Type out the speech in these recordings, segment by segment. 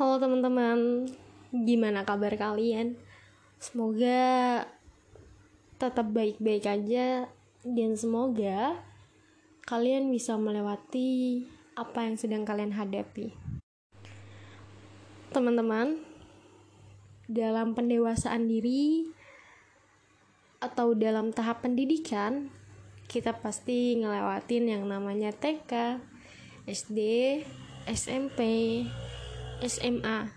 Halo teman-teman, gimana kabar kalian? Semoga tetap baik-baik aja dan semoga kalian bisa melewati apa yang sedang kalian hadapi. Teman-teman, dalam pendewasaan diri atau dalam tahap pendidikan, kita pasti ngelewatin yang namanya TK, SD, SMP, SMA.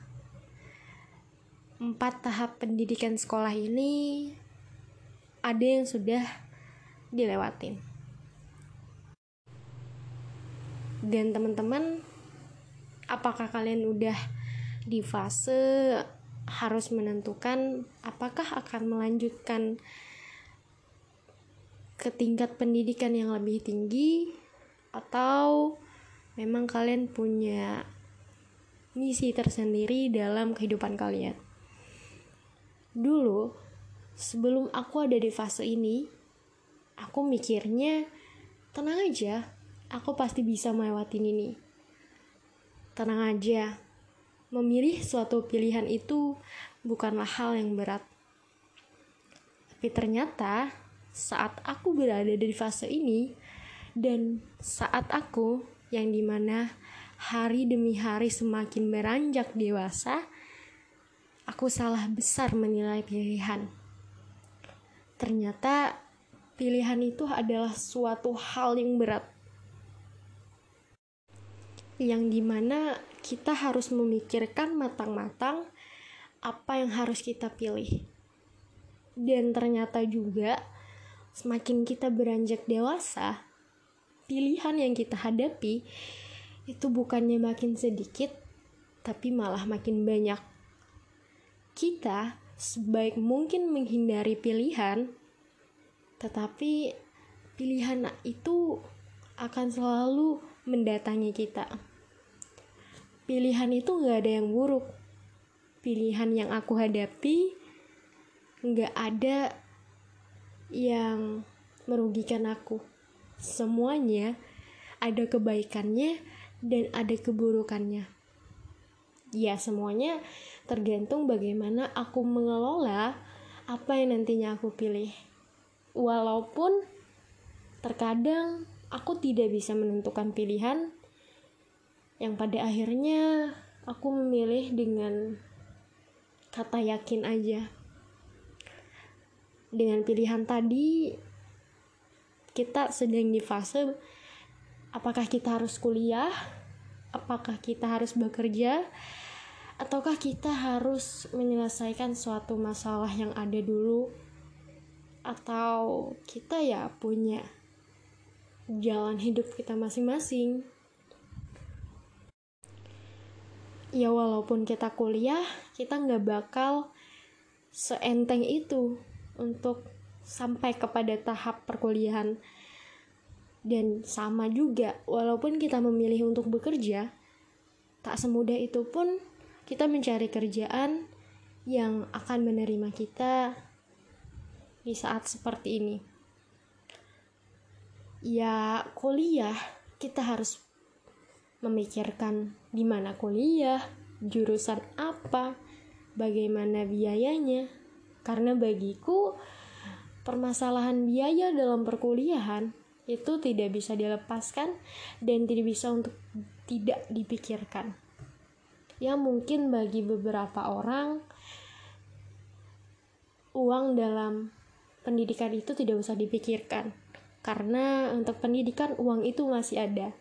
Empat tahap pendidikan sekolah ini ada yang sudah dilewatin. Dan teman-teman, apakah kalian udah di fase harus menentukan apakah akan melanjutkan ke tingkat pendidikan yang lebih tinggi atau memang kalian punya misi tersendiri dalam kehidupan kalian. Dulu, sebelum aku ada di fase ini, aku mikirnya, tenang aja, aku pasti bisa melewati ini. Tenang aja, memilih suatu pilihan itu bukanlah hal yang berat. Tapi ternyata, saat aku berada di fase ini, dan saat aku yang di mana hari demi hari semakin beranjak dewasa, aku salah besar menilai pilihan. Ternyata pilihan itu adalah suatu hal yang berat. Yang di mana kita harus memikirkan matang-matang apa yang harus kita pilih. Dan ternyata juga semakin kita beranjak dewasa, pilihan yang kita hadapi itu bukannya makin sedikit, tapi malah makin banyak. Kita sebaik mungkin menghindari pilihan, tetapi pilihan itu akan selalu mendatangi kita. Pilihan itu gak ada yang buruk. Pilihan yang aku hadapi gak ada yang merugikan aku. Semuanya ada kebaikannya dan ada keburukannya. Ya, semuanya tergantung bagaimana aku mengelola apa yang nantinya aku pilih. Walaupun terkadang aku tidak bisa menentukan pilihan yang pada akhirnya aku memilih dengan kata yakin aja. Dengan pilihan tadi, kita sedang di fase apakah kita harus kuliah, apakah kita harus bekerja, ataukah kita harus menyelesaikan suatu masalah yang ada dulu, atau kita ya punya jalan hidup kita masing-masing. Ya walaupun kita kuliah, kita nggak bakal seenteng itu untuk sampai kepada tahap perkuliahan dan sama juga, walaupun kita memilih untuk bekerja, tak semudah itu pun kita mencari kerjaan yang akan menerima kita di saat seperti ini. Ya, kuliah kita harus memikirkan di mana kuliah, jurusan apa, bagaimana biayanya. Karena bagiku permasalahan biaya dalam perkuliahan itu tidak bisa dilepaskan dan tidak bisa untuk tidak dipikirkan. Ya mungkin bagi beberapa orang uang dalam pendidikan itu tidak usah dipikirkan karena untuk pendidikan uang itu masih ada.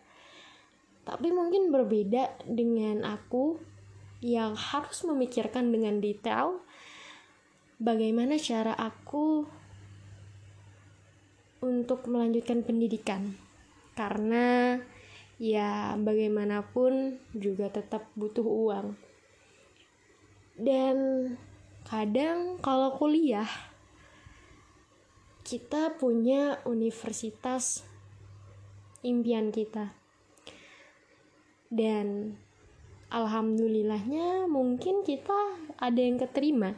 Tapi mungkin berbeda dengan aku yang harus memikirkan dengan detail bagaimana cara aku untuk melanjutkan pendidikan. Karena ya bagaimanapun juga tetap butuh uang. Dan kadang kalau kuliah kita punya universitas impian kita. Dan alhamdulillahnya mungkin kita ada yang keterima.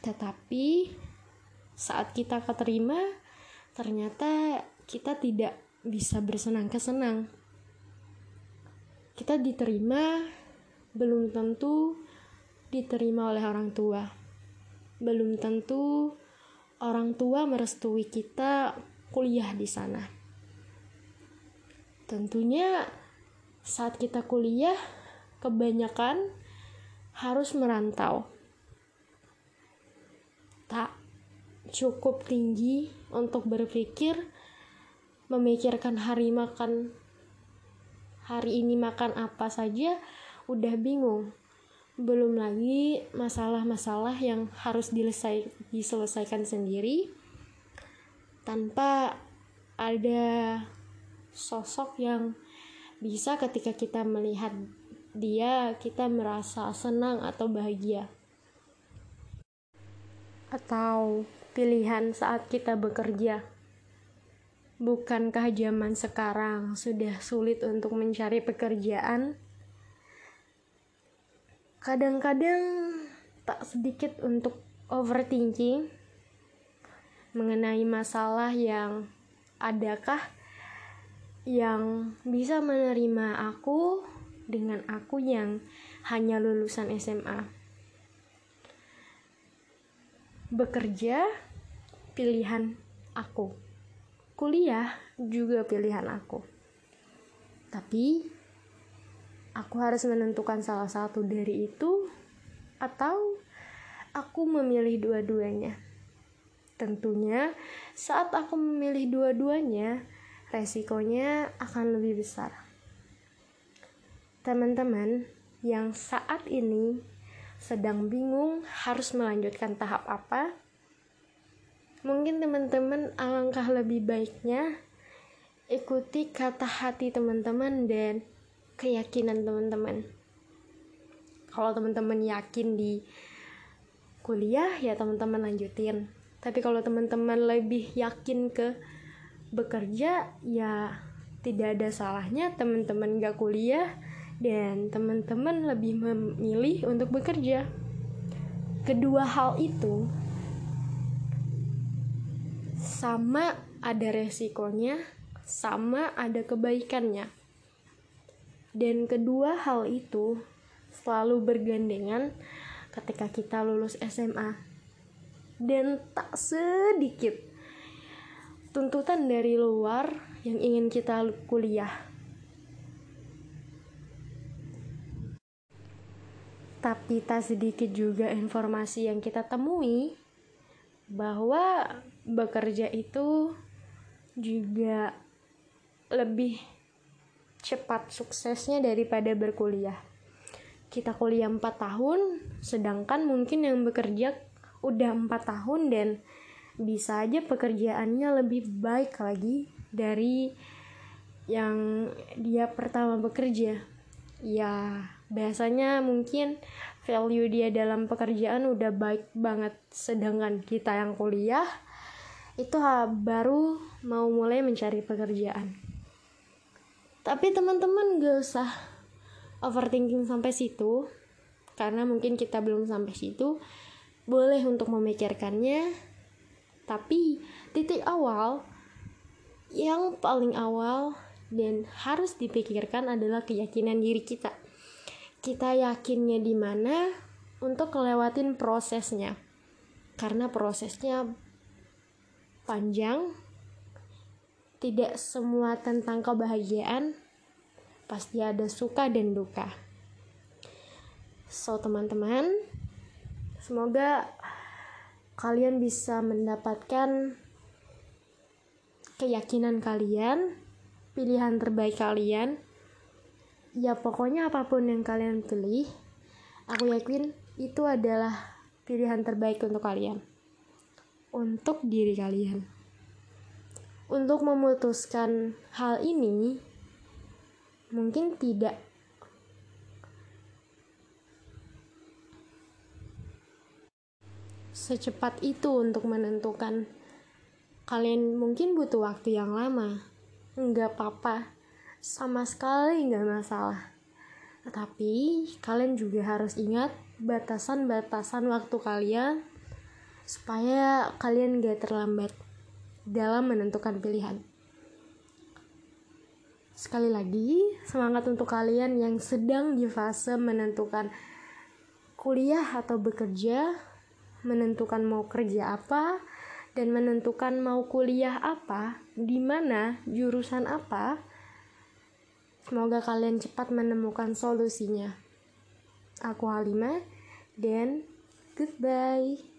Tetapi saat kita keterima ternyata kita tidak bisa bersenang-kesenang. Kita diterima belum tentu diterima oleh orang tua. Belum tentu orang tua merestui kita kuliah di sana. Tentunya saat kita kuliah kebanyakan harus merantau. Tak cukup tinggi untuk berpikir memikirkan hari makan hari ini makan apa saja udah bingung. Belum lagi masalah-masalah yang harus dilesai, diselesaikan sendiri tanpa ada sosok yang bisa ketika kita melihat dia kita merasa senang atau bahagia. Atau pilihan saat kita bekerja bukankah zaman sekarang sudah sulit untuk mencari pekerjaan kadang-kadang tak sedikit untuk overthinking mengenai masalah yang adakah yang bisa menerima aku dengan aku yang hanya lulusan SMA. Bekerja pilihan aku. Kuliah juga pilihan aku. Tapi aku harus menentukan salah satu dari itu atau aku memilih dua-duanya. Tentunya saat aku memilih dua-duanya, resikonya akan lebih besar. Teman-teman yang saat ini sedang bingung harus melanjutkan tahap apa, mungkin teman-teman alangkah lebih baiknya ikuti kata hati teman-teman dan keyakinan teman-teman. Kalau teman-teman yakin di kuliah ya teman-teman lanjutin. Tapi kalau teman-teman lebih yakin ke bekerja ya tidak ada salahnya teman-teman gak kuliah dan teman-teman lebih memilih untuk bekerja. Kedua hal itu sama ada resikonya sama ada kebaikannya dan kedua hal itu selalu bergandengan ketika kita lulus SMA. Dan tak sedikit tuntutan dari luar yang ingin kita kuliah. Tapi tak sedikit juga informasi yang kita temui bahwa bekerja itu juga lebih cepat suksesnya daripada berkuliah. Kita kuliah 4 tahun, sedangkan mungkin yang bekerja udah 4 tahun dan bisa aja pekerjaannya lebih baik lagi dari yang dia pertama bekerja. Ya, biasanya mungkin value dia dalam pekerjaan udah baik banget sedangkan kita yang kuliah itu baru mau mulai mencari pekerjaan. Tapi teman-teman gak usah overthinking sampai situ karena mungkin kita belum sampai situ. Boleh untuk memikirkannya tapi titik awal yang paling awal dan harus dipikirkan adalah keyakinan diri kita. Kita yakinnya di mana untuk ngelewatin prosesnya. Karena prosesnya panjang tidak semua tentang kebahagiaan, pasti ada suka dan duka. So, teman-teman, semoga kalian bisa mendapatkan keyakinan kalian, pilihan terbaik kalian. Ya, pokoknya apa pun yang kalian pilih, aku yakin itu adalah pilihan terbaik untuk kalian, untuk diri kalian. Untuk memutuskan hal ini mungkin tidak. Secepat itu untuk menentukan. Kalian mungkin butuh waktu yang lama. Nggak apa-apa. Sama sekali nggak masalah. Tetapi kalian juga harus ingat batasan-batasan waktu kalian supaya kalian gak terlambat dalam menentukan pilihan. Sekali lagi, semangat untuk kalian yang sedang di fase menentukan kuliah atau bekerja, menentukan mau kerja apa, dan menentukan mau kuliah apa, di mana, jurusan apa. Semoga kalian cepat menemukan solusinya. Aku Halimah, dan goodbye.